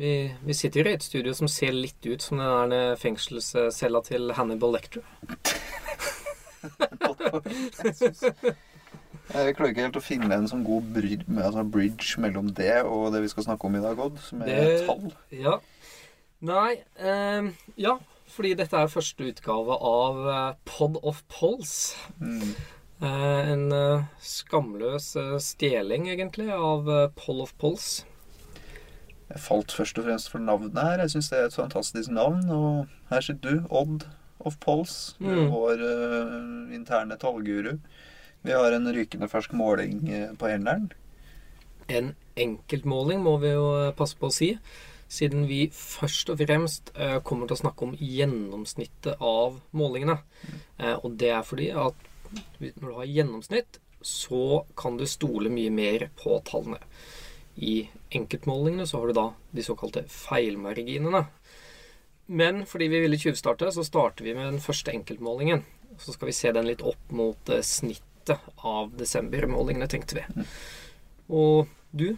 Vi, vi sitter i et studio som ser litt ut som den der fengselscella til Hannibal Lecter. Jeg klarer ikke helt å finne en sånn god bridge, altså bridge mellom det og det vi skal snakke om i dag, Odd, som er tall. Ja. Nei eh, Ja, fordi dette er første utgave av eh, Pod of Polls. Mm. Eh, en eh, skamløs eh, stjeling, egentlig, av eh, Poll of Polls. Jeg falt først og fremst for navnet her. Jeg syns det er et fantastisk navn. Og her sitter du, Odd of Pols, Mm. vår uh, interne tallguru. Vi har en rykende fersk måling eh, på hendelen. En enkeltmåling, må vi jo eh, passe på å si. Siden vi først og fremst uh, kommer til å snakke om gjennomsnittet av målingene. Eh, og det er fordi at når du har gjennomsnitt, så kan du stole mye mer på tallene. I enkeltmålingene så har du da de såkalte feilmarginene. Men fordi vi ville tjuvstarte, så starter vi med den første enkeltmålingen. Så skal vi se den litt opp mot eh, snittet av desembermålingene, tenkte vi. Og du,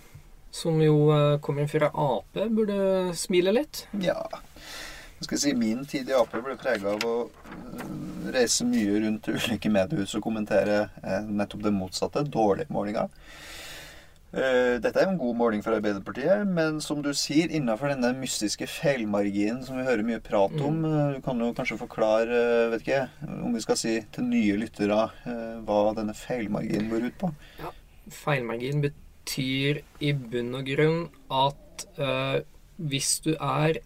som jo Kommer kommer fra Ap, burde smile litt. Ja Jeg skal si, Min tid i Ap ble prega av å øh, reise mye rundt ulike mediehus og kommentere eh, nettopp det motsatte. Dårlige målinger. Eh, dette er jo en god måling for Arbeiderpartiet, men som du sier, innafor denne mystiske feilmarginen som vi hører mye prat om eh, Du kan jo kanskje forklare, eh, vet ikke, om vi skal si til nye lyttere, hva denne feilmarginen går ut på? Ja, Feilmargin betyr i bunn og grunn at eh, hvis du er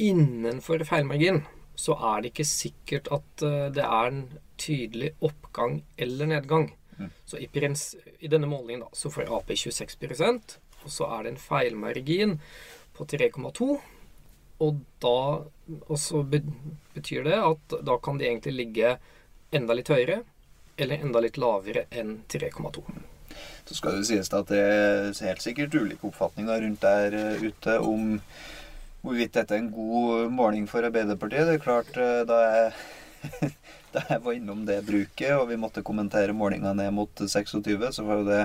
innenfor feilmargin, så er det ikke sikkert at det er en tydelig oppgang eller nedgang. Mm. Så i, prins, i denne målingen da, så får Ap 26% og så er det en feilmargin på 3,2. Og da og så betyr det at da kan de egentlig ligge enda litt høyere eller enda litt lavere enn 3,2. Så skal det sies at det er helt sikkert ulike oppfatninger rundt der eh, ute om hvorvidt dette er en god måling for Arbeiderpartiet. Det er klart, eh, da jeg, da jeg var innom det bruket, og vi måtte kommentere målinga ned mot 26, så var jo det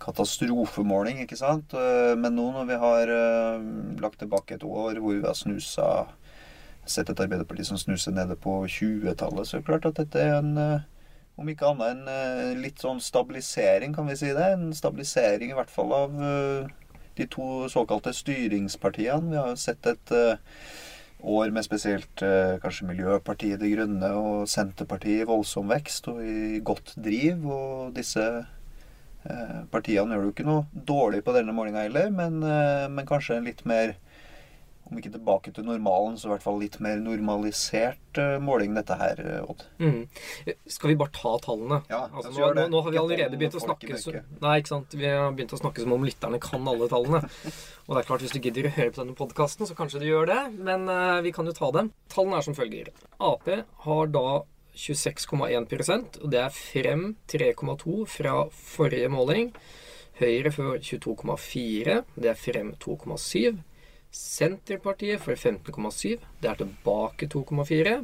katastrofemåling, ikke sant? Eh, Men nå når vi har eh, lagt tilbake et år hvor vi har snusa Sett et Arbeiderparti som snuser nede på 20-tallet, så er det klart at dette er en eh, om ikke annet en litt sånn stabilisering, kan vi si det. En stabilisering i hvert fall av de to såkalte styringspartiene. Vi har jo sett et år med spesielt eh, kanskje Miljøpartiet De Grønne og Senterpartiet i voldsom vekst og i godt driv. Og disse eh, partiene gjør det jo ikke noe dårlig på denne målinga heller, men, eh, men kanskje en litt mer om ikke tilbake til normalen, så i hvert fall litt mer normalisert eh, måling, dette her, eh, Odd. Mm. Skal vi bare ta tallene? Ja, Altså, nå, nå, nå har vi allerede begynt å snakke så. Nei, ikke sant? Vi har begynt å snakke som om lytterne kan alle tallene. Og det er klart, hvis du gidder å høre på denne podkasten, så kanskje du gjør det. Men uh, vi kan jo ta dem. Tallene er som følger. Ap har da 26,1% og det er frem 3,2 fra forrige måling. Høyre får 22,4, det er frem 2,7. Senterpartiet får 15,7, det er tilbake 2,4.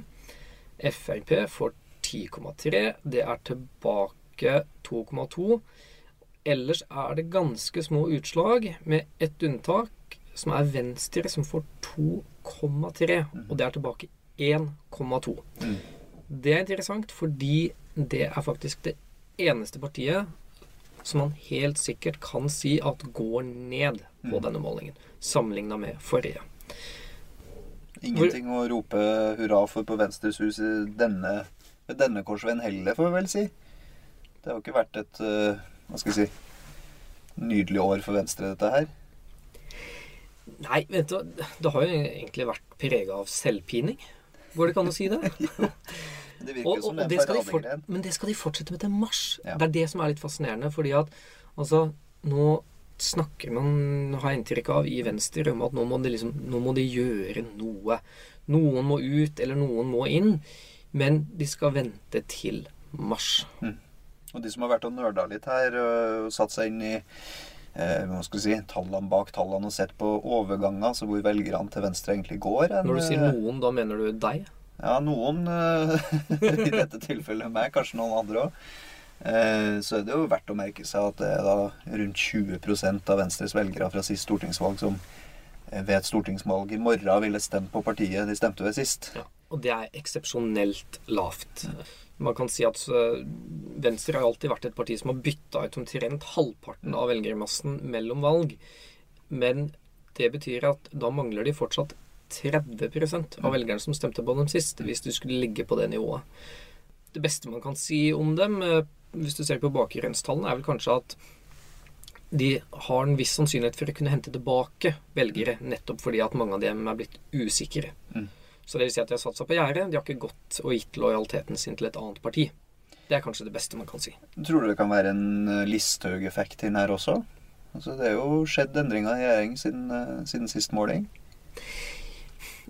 Frp får 10,3, det er tilbake 2,2. Ellers er det ganske små utslag, med ett unntak, som er Venstre, som får 2,3. Og det er tilbake 1,2. Mm. Det er interessant, fordi det er faktisk det eneste partiet som man helt sikkert kan si at går ned på Mm. denne målingen, sammenligna med forrige. Ingenting å rope hurra for på Venstres hus i denne, denne korsveien heller, får vi vel si. Det har jo ikke vært et eh, hva skal jeg si, nydelig år for Venstre, dette her. Nei, vet du, det har jo egentlig vært prega av selvpining. Går det ikke an å si det? Virker Og, og, som og det det er en skal de men det skal de fortsette med til mars. Ja. Det er det som er litt fascinerende. Fordi at altså, nå snakker man, har jeg inntrykk av, i Venstre om at nå må, de liksom, nå må de gjøre noe. Noen må ut, eller noen må inn. Men de skal vente til mars. Og de som har vært og nerda litt her og satt seg inn i eh, hva skal vi si, tallene bak tallene og sett på overganger, altså hvor velgerne til Venstre egentlig går en, Når du sier eh, noen, da mener du deg? Ja, noen eh, i dette tilfellet meg, kanskje noen andre òg. Så er det jo verdt å merke seg at det er da rundt 20 av Venstres velgere fra sist stortingsvalg som ved et stortingsvalg i morgen ville stemt på partiet de stemte ved sist. Ja, og det er eksepsjonelt lavt. Man kan si at Venstre har alltid vært et parti som har bytta ut omtrent halvparten av velgermassen mellom valg. Men det betyr at da mangler de fortsatt 30 av velgerne som stemte på dem sist, hvis du skulle ligge på det nivået. Det beste man kan si om dem, øh, hvis du ser på bakgrunnstallene, er vel kanskje at de har en viss sannsynlighet for å kunne hente tilbake velgere, nettopp fordi at mange av dem er blitt usikre. Mm. Så det vil si at de har satsa på gjerdet. De har ikke gått og gitt lojaliteten sin til et annet parti. Det er kanskje det beste man kan si. Tror du det kan være en eh, Listhaug-effekt inn her også? Altså, det er jo skjedd endringer i regjering siden, eh, siden sist måling.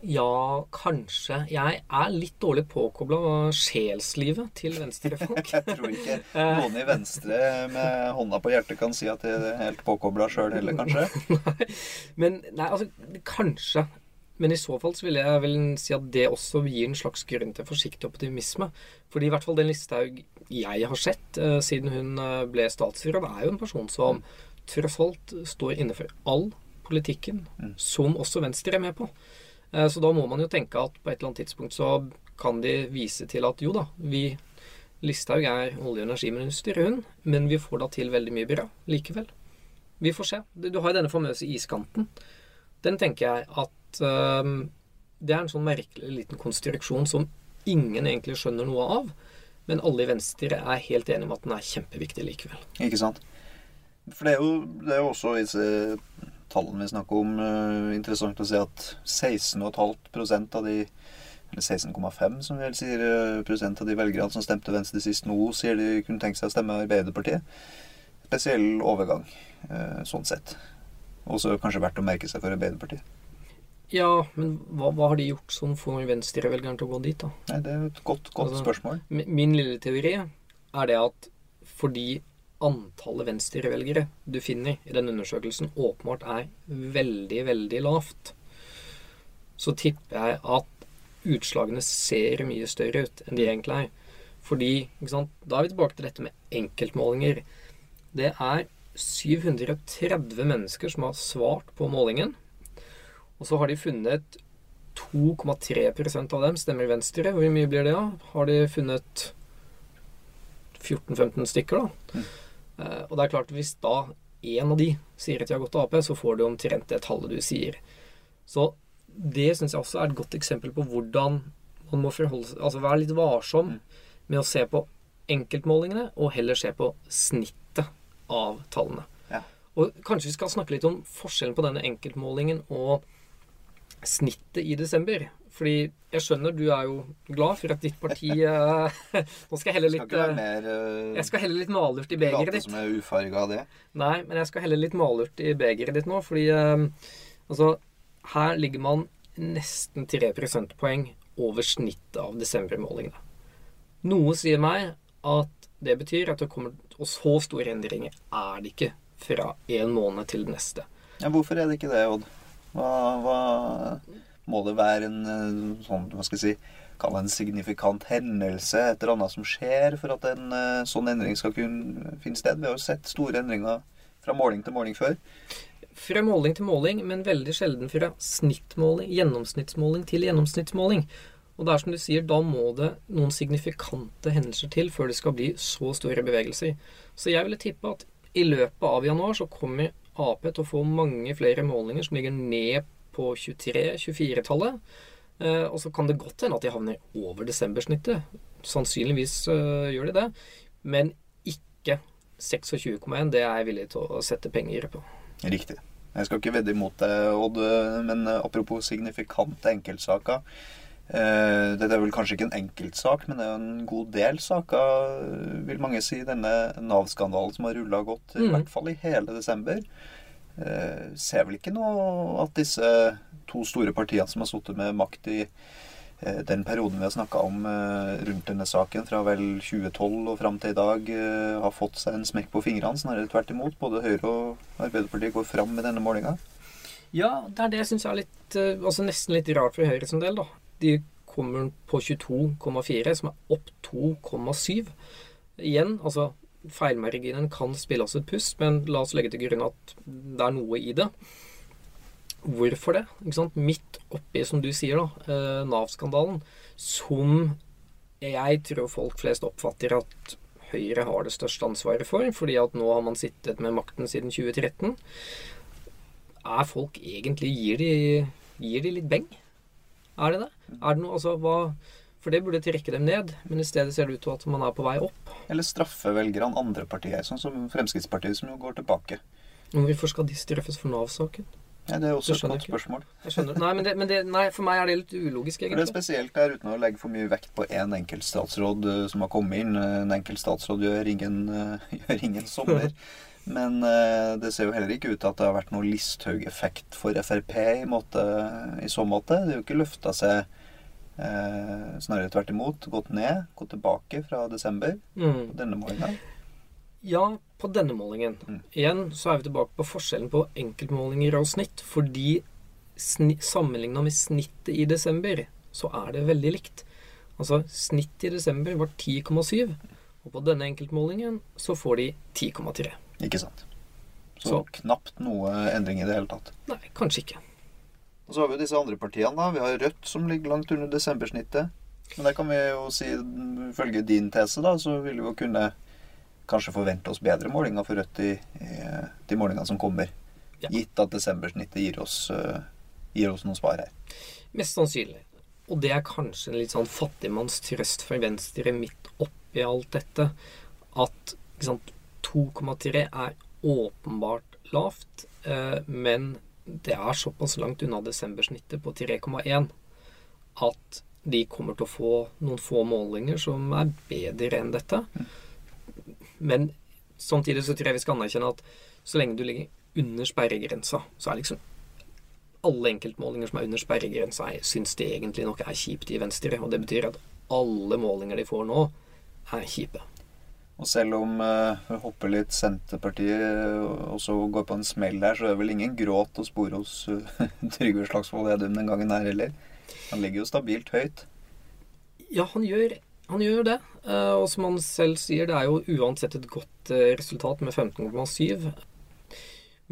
Ja, kanskje. Jeg er litt dårlig påkobla sjelslivet til venstrefolk. Jeg tror ikke noen i Venstre med hånda på hjertet kan si at de er helt påkobla sjøl heller, kanskje. Nei, men nei, altså Kanskje. Men i så fall så vil jeg vel si at det også gir en slags grunn til forsiktig optimisme. Fordi i hvert fall den Listhaug jeg har sett uh, siden hun eh, ble statsråd, er jo en person som tross alt står innenfor all politikken Mm. som også Venstre er med på. Eh, Så da må man jo tenke at på et eller annet tidspunkt så kan de vise til at jo da, vi Listhaug er olje- og energiminister, hun, men vi får da til veldig mye bra likevel. Vi får se. Du har jo denne famøse iskanten. Den tenker jeg at øhm, Det er en sånn merkelig liten konstruksjon som ingen egentlig skjønner noe av. Men alle i Venstre er helt enige om at den er kjempeviktig likevel. Ikke sant? For det er jo, det er jo også disse tallene vi snakker om, eh, interessant å se at 16,5 av de eller 16,5 som vel sier eh, prosent av de velgerne som stemte Venstre sist nå, sier de kunne tenke seg å stemme Arbeiderpartiet. Spesiell overgang, eh, sånn sett. Også kanskje verdt å merke seg for Arbeiderpartiet. Ja, men hva, hva har de gjort som får venstrevelgeren til å gå dit, da? Nei, Det er et godt, godt Altså- spørsmål. Min lille teori er det at fordi antallet venstrevelgere du finner i den undersøkelsen åpenbart er veldig, veldig lavt, så tipper jeg at utslagene ser mye større ut enn de egentlig er. Fordi, Da er vi tilbake til dette med enkeltmålinger. Det er 730 mennesker som har svart på målingen. Og så har de funnet 2,3% av dem stemmer Venstre. Hvor mye blir det, da? Har de funnet 14-15 stykker, da? Mm. Eh, og det er klart, hvis da én av de sier at de har gått til Ap, så får du omtrent det tallet du sier. Så det syns jeg også er et godt eksempel på hvordan man må forholde seg Altså være litt varsom Mm. med å se på enkeltmålingene, og heller se på snittet av tallene. Ja. Og kanskje vi skal snakke litt om forskjellen på denne enkeltmålingen og snittet i desember. Fordi jeg skjønner du er jo glad for at ditt parti eh, Nå skal jeg helle Skal litt være eh, mer uh, Jeg skal helle litt malurt i begeret ditt. som er ufarga av det. Nei, men jeg skal helle litt malurt i begeret ditt nå, fordi uh, altså Her ligger man nesten 3 prosentpoeng over snittet av desembermålingene. Noe sier meg at det betyr at det kommer Og så store endringer er det ikke fra en måned til den neste. Ja, hvorfor er det ikke det, Odd? Hva, hva Må det være en eh, sånn, hva skal jeg si Kall det en signifikant hendelse, et eller annet som skjer, for at en eh, sånn endring skal kunne finne sted? Vi har jo sett store endringer fra måling til måling før. Fra måling til måling, men veldig sjelden fra snittmåling, gjennomsnittsmåling til gjennomsnittsmåling. Og det er som du sier, da må det noen signifikante hendelser til før det skal bli så store bevegelser. Så jeg ville tippe at i løpet av januar så kommer Ap til å få mange flere målinger som ligger ned på 23-24-tallet. Eh, og så kan det godt hende at de havner over desembersnittet. Sannsynligvis eh, gjør de det. Men ikke 26,1. Det er jeg villig til å sette penger på. Riktig. Jeg skal ikke vedde imot deg, Odd, men eh, apropos signifikante enkeltsaker. Dette er vel kanskje ikke en enkeltsak, men det er jo en god del saker, vil mange si. Denne Nav-skandalen som har rulla godt, i Mhm. hvert fall i hele desember. Eh, ser vel ikke noe at disse to store partiene som har sittet med makt i eh, den perioden vi har snakka om eh, rundt denne saken, fra vel 2012 og fram til i dag, har fått seg en smekk på fingrene. Snarere tvert imot. Både Høyre og Arbeiderpartiet går fram med denne målinga. Ja, det er det jeg syns er litt Altså nesten litt rart for Høyre sin del, da. De kommer på 22,4, som er opp 2,7. Igjen, altså feilmarginen kan spille oss et pust, men la oss legge til grunn at det er noe i det. hvorfor det? Ikke sant? Midt oppi, som du sier, da, eh, Nav-skandalen, som jeg tror folk flest oppfatter at Høyre har det største ansvaret for, fordi at nå har man sittet med makten siden 2013. Er folk egentlig Gir de, gir de litt beng? Er det det? Er det noe, altså, hva, for det burde trekke dem ned, men i stedet ser det ut til at man er på vei opp. Eller straffe velgerne andre partier, sånn som Fremskrittspartiet, som jo går tilbake. Men hvorfor skal de straffes for Nav-saken? Ja, det er også et godt ikke. spørsmål. Jeg skjønner. Nei, men, det, men det, nei, for meg er det litt ulogisk, For det er spesielt der, uten å legge for mye vekt på én enkelt statsråd eh, som har kommet inn. En enkelt statsråd gjør ingen, eh, gjør ingen sommer. Men eh, det ser jo heller ikke ut til at det har vært noen Listhaug-effekt for Frp i, måte, i så måte. Det er jo ikke løfta seg eh, snarere tvert imot. Gått ned, gått tilbake fra desember. Mm. Denne målinga. Ja, på denne målingen. Mm. Igjen så er vi tilbake på forskjellen på enkeltmålinger og snitt. Fordi sni, sammenligna med snittet i desember, så er det veldig likt. Altså, snittet i desember var 10,7, og på denne enkeltmålingen så får de 10,3. Ikke sant. Så, Så. knapt noe endring i det hele tatt. Nei, kanskje ikke. Og så har vi jo disse andre partiene. da. Vi har Rødt som ligger langt under desembersnittet. Men der kan vi jo si, ifølge din tese, da, så vil vi jo kunne kanskje forvente oss bedre målinger for Rødt i, i de målingene som kommer. Ja. Gitt at desembersnittet gir oss, eh, gir oss noen svar her. Mest sannsynlig. Og det er kanskje en litt sånn fattigmannstrøst for Venstre midt oppi alt dette. At 2,3 er åpenbart lavt, eh, men det er såpass langt unna desembersnittet på 3,1 at de kommer til å få noen få målinger som er bedre enn dette. Men samtidig så tror jeg vi skal anerkjenne at så lenge du ligger under sperregrensa, så er liksom alle enkeltmålinger som er under sperregrensa, syns de egentlig nok er kjipt i Venstre. Og det betyr at alle målinger de får nå, er kjipe. Og selv om eh, vi hopper litt Senterpartiet og så går på en smell der, så er det vel ingen gråt å spore hos eh, Trygve Slagsvold Vedum den gangen her heller. Han ligger jo stabilt høyt. Ja, han gjør, han gjør det. Eh, og som han selv sier, det er jo uansett et godt eh, resultat med 15,7.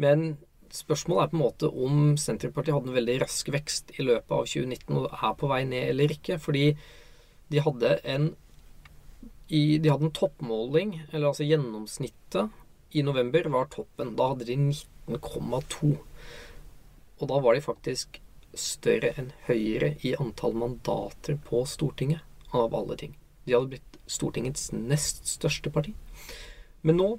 Men spørsmålet er på en måte om Senterpartiet hadde en veldig rask vekst i løpet av 2019 og er på vei ned eller ikke. Fordi de hadde en i, De hadde en toppmåling, eller altså gjennomsnittet, i november var toppen. Da hadde de 19,2. Og da var de faktisk større enn Høyre i antall mandater på Stortinget, av alle ting. De hadde blitt Stortingets nest største parti. Men nå,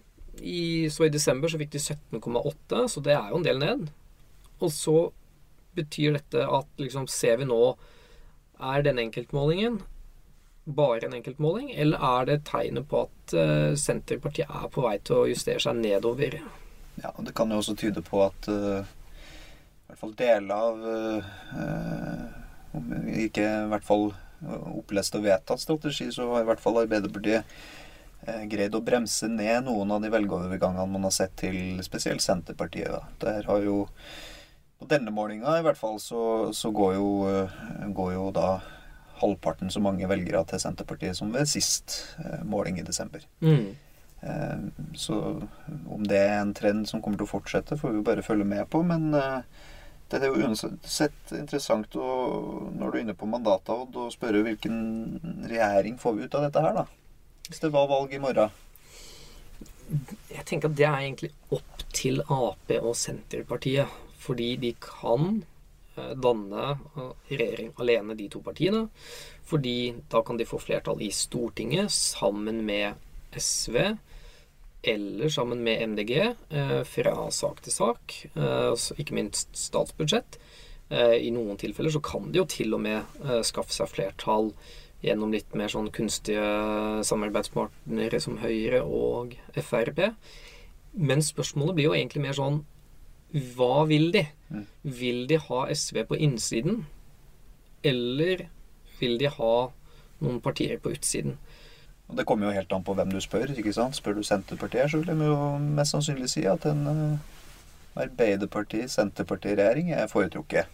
i, så i desember, så fikk de 17,8, så det er jo en del ned. Og så betyr dette at liksom ser vi nå Er den enkeltmålingen bare en enkeltmåling, eller er det tegnet på at eh, Senterpartiet er på vei til å justere seg nedover? Ja, Det kan jo også tyde på at uh, i hvert fall deler av Om ikke i hvert fall opplest og vedtatt strategi, så har i hvert fall Arbeiderpartiet greid å bremse ned noen av de velgeovergangene man har sett til spesielt Senterpartiet. Da. Der har jo På denne målinga i hvert fall så, så går, jo, går jo da halvparten så mange velgere til Senterpartiet som ved sist eh, måling i desember. Mm. Eh, Så om det er en trend som kommer til å fortsette, får vi jo bare følge med på. Men eh, det er jo uansett interessant å, når du er inne på mandatet, Odd, å spørre hvilken regjering får vi ut av dette her, da? Hvis det var valg i morgen. Jeg tenker at det er egentlig opp til Ap og Senterpartiet. Fordi de kan danne eh, regjering alene, de to partiene. Fordi da kan de få flertall i Stortinget sammen med SV eller sammen med MDG eh, fra sak til sak. Eh, ikke minst statsbudsjett. Eh, I noen tilfeller så kan de jo til og med eh, skaffe seg flertall gjennom litt mer sånn kunstige samarbeidspartnere som Høyre og Frp. Men spørsmålet blir jo egentlig mer sånn Hva vil de? Mm. Vil de ha SV på innsiden? Eller vil de ha noen partier på utsiden? Og Det kommer jo helt an på hvem du spør. ikke sant? Spør du Senterpartiet, så vil de jo mest sannsynlig si at en eh, Arbeiderparti-Senterparti-regjering er foretrukket.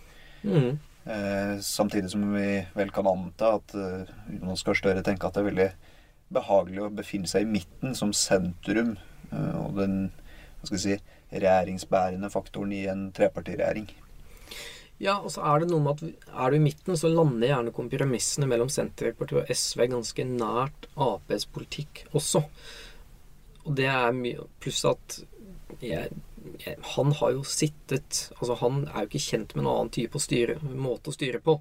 Mm. Eh, samtidig som vi vel kan anta at eh, Jonas Gahr Støre tenker at det er veldig behagelig å befinne seg i midten som sentrum eh, og den hva skal si, regjeringsbærende faktoren i en trepartiregjering. Ja, og så er det noe med at er du i midten, så lander gjerne kompromissene mellom Senterpartiet og SV ganske nært Aps politikk også. Og det er mye Pluss at jeg, jeg, han har jo sittet Altså, han er jo ikke kjent med en annen type å styre, måte å styre på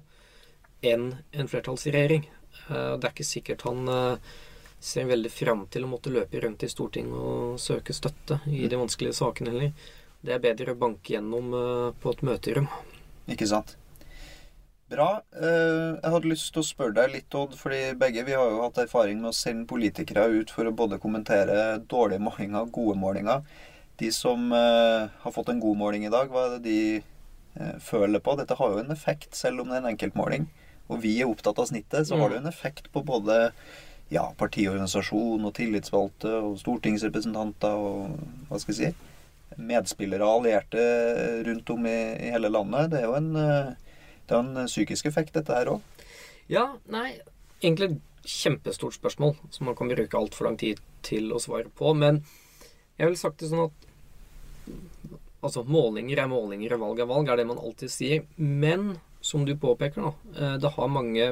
enn en flertallsregjering. Eh, Det er ikke sikkert han eh, ser veldig fram til å måtte løpe rundt i Stortinget og søke støtte i de vanskelige sakene heller. Det er bedre å banke gjennom eh, på et møterom. Ikke sant? Bra. Eh, Jeg hadde lyst til å spørre deg litt, Odd, fordi begge vi har jo hatt erfaring med å sende politikere ut for å både kommentere dårlige målinger og gode målinger. De som eh, har fått en god måling i dag, hva er det de føler på? Dette har jo en effekt, selv om det er en enkeltmåling. Og vi er opptatt av snittet, så har det jo en effekt på både ja, partiorganisasjon og tillitsvalgte og stortingsrepresentanter og hva skal jeg si medspillere og allierte rundt om i, i hele landet. Det er jo en, eh, det er en psykisk effekt, dette her òg. Ja, nei Egentlig et kjempestort spørsmål som man kan bruke altfor lang tid til å svare på. Men jeg ville sagt det sånn at Altså, målinger er målinger, og valg er valg, er det man alltid sier. Men som du påpeker nå, eh, det har mange,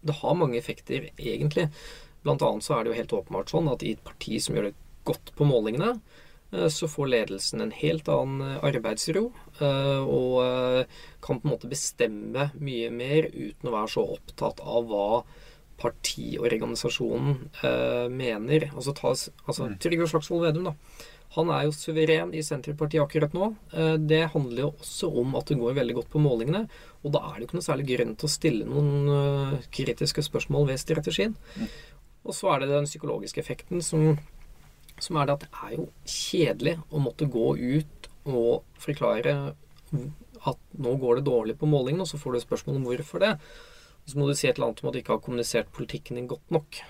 det har mange effekter, egentlig. Blant annet så er det jo helt åpenbart sånn at i et parti som gjør det godt på målingene, eh, så får ledelsen en helt annen eh, arbeidsro eh, og kan på en måte bestemme mye mer uten å være så opptatt av hva partiorganisasjonen mener. Altså, ta, altså Mm. Trygve Slagsvold Vedum, da. Han er jo suveren i Senterpartiet akkurat nå. Det handler jo også om at det går veldig godt på målingene. Og da er det jo ikke noe særlig grunn til å stille noen kritiske spørsmål ved strategien. Og så er det den psykologiske effekten som, som er det at det er jo kjedelig å måtte gå ut og forklare at nå går det dårlig på målingene, og så får du spørsmål om hvorfor det. Og så må du si et eller annet om at du ikke har kommunisert politikken din godt nok.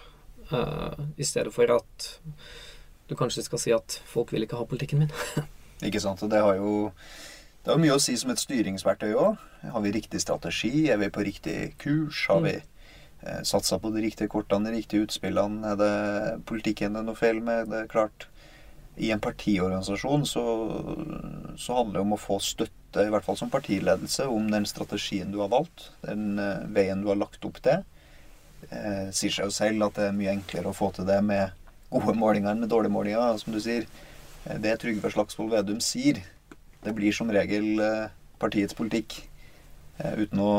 Uh, I stedet for at du kanskje skal si at folk vil ikke ha politikken min. Ikke sant? Og det har jo det har mye å si som et styringsverktøy òg. Har vi riktig strategi? Er vi på riktig kurs? Har vi eh, satsa på de riktige kortene, de riktige utspillene? Er det politikken det er noe feil med? Det er klart I en partiorganisasjon så, så handler det om å få støtte, i hvert fall som partiledelse, om den strategien du har valgt. Den eh, veien du har lagt opp til. Eh, sier seg jo selv at det er mye enklere å få til det med gode målinger enn med dårlige målinger. Som du sier, eh, det Trygve Slagsvold Vedum sier, det blir som regel eh, partiets politikk. Eh, Uten å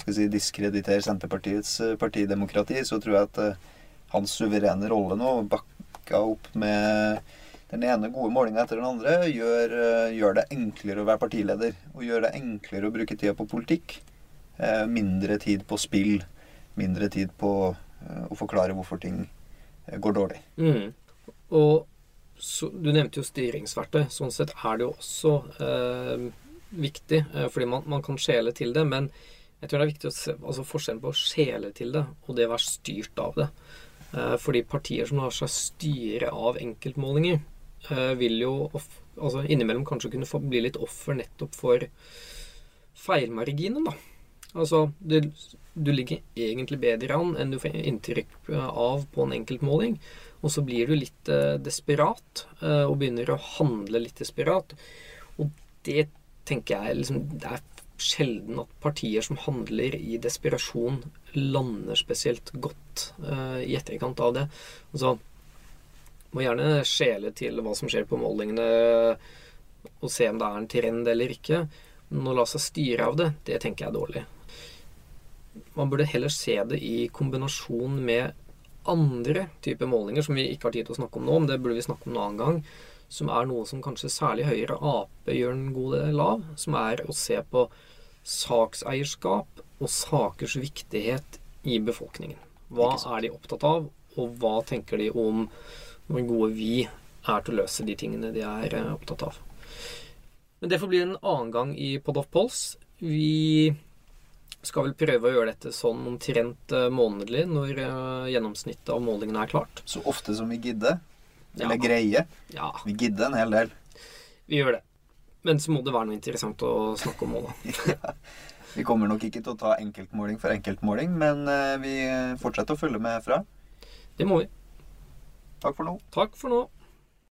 si, diskreditere Senterpartiets eh, partidemokrati, så tror jeg at eh, hans suverene rolle nå, bakka opp med den ene gode målinga etter den andre, gjør, gjør det enklere å være partileder. Og gjør det enklere å bruke tida på politikk. Mindre tid på spill. Mindre tid på å forklare hvorfor ting går dårlig. Mm. Og så, du nevnte jo styringsverktøy. Sånn sett er det jo også eh, viktig, eh, fordi man, man kan skjele til det. Men jeg tror det er viktig å se altså forskjellen på å skjele til det og det å være styrt av det. Eh, fordi partier som lar seg styre av enkeltmålinger, eh, vil jo altså innimellom kanskje kunne få bli litt offer nettopp for feilmarginen, da. Altså, du, du ligger egentlig bedre an enn du får inntrykk av på en enkeltmåling. Og så blir du litt eh, desperat eh, og begynner å handle litt desperat. Og det tenker jeg liksom Det er sjelden at partier som handler i desperasjon, lander spesielt godt uh, i etterkant av det. Altså må gjerne skjele til hva som skjer på målingene, og se om det er en trend eller ikke. Men å la seg styre av det, det tenker jeg er dårlig. Man burde heller se det i kombinasjon med andre typer målinger som vi ikke har tid til å snakke om nå, men det burde vi snakke om en annen gang. Som er noe som kanskje særlig Høyre og Ap gjør en god del av. Som er å se på sakseierskap og sakers viktighet i befolkningen. Hva er de opptatt av, og hva tenker de om hvor gode vi er til å løse de tingene de er eh, opptatt av. Men det får bli en annen gang i Pod of Pols. Vi skal vel prøve å gjøre dette sånn omtrent eh, månedlig når eh, gjennomsnittet av målingene er klart. Så ofte som vi gidder. Eller Ja. greie. Ja, Vi gidder en hel del. vi gjør det. Men så må det være noe interessant å snakke om òg, da. Vi kommer nok ikke til å ta enkeltmåling for enkeltmåling, men eh, vi fortsetter å følge med fra. Det må vi. Takk for nå. Takk for nå.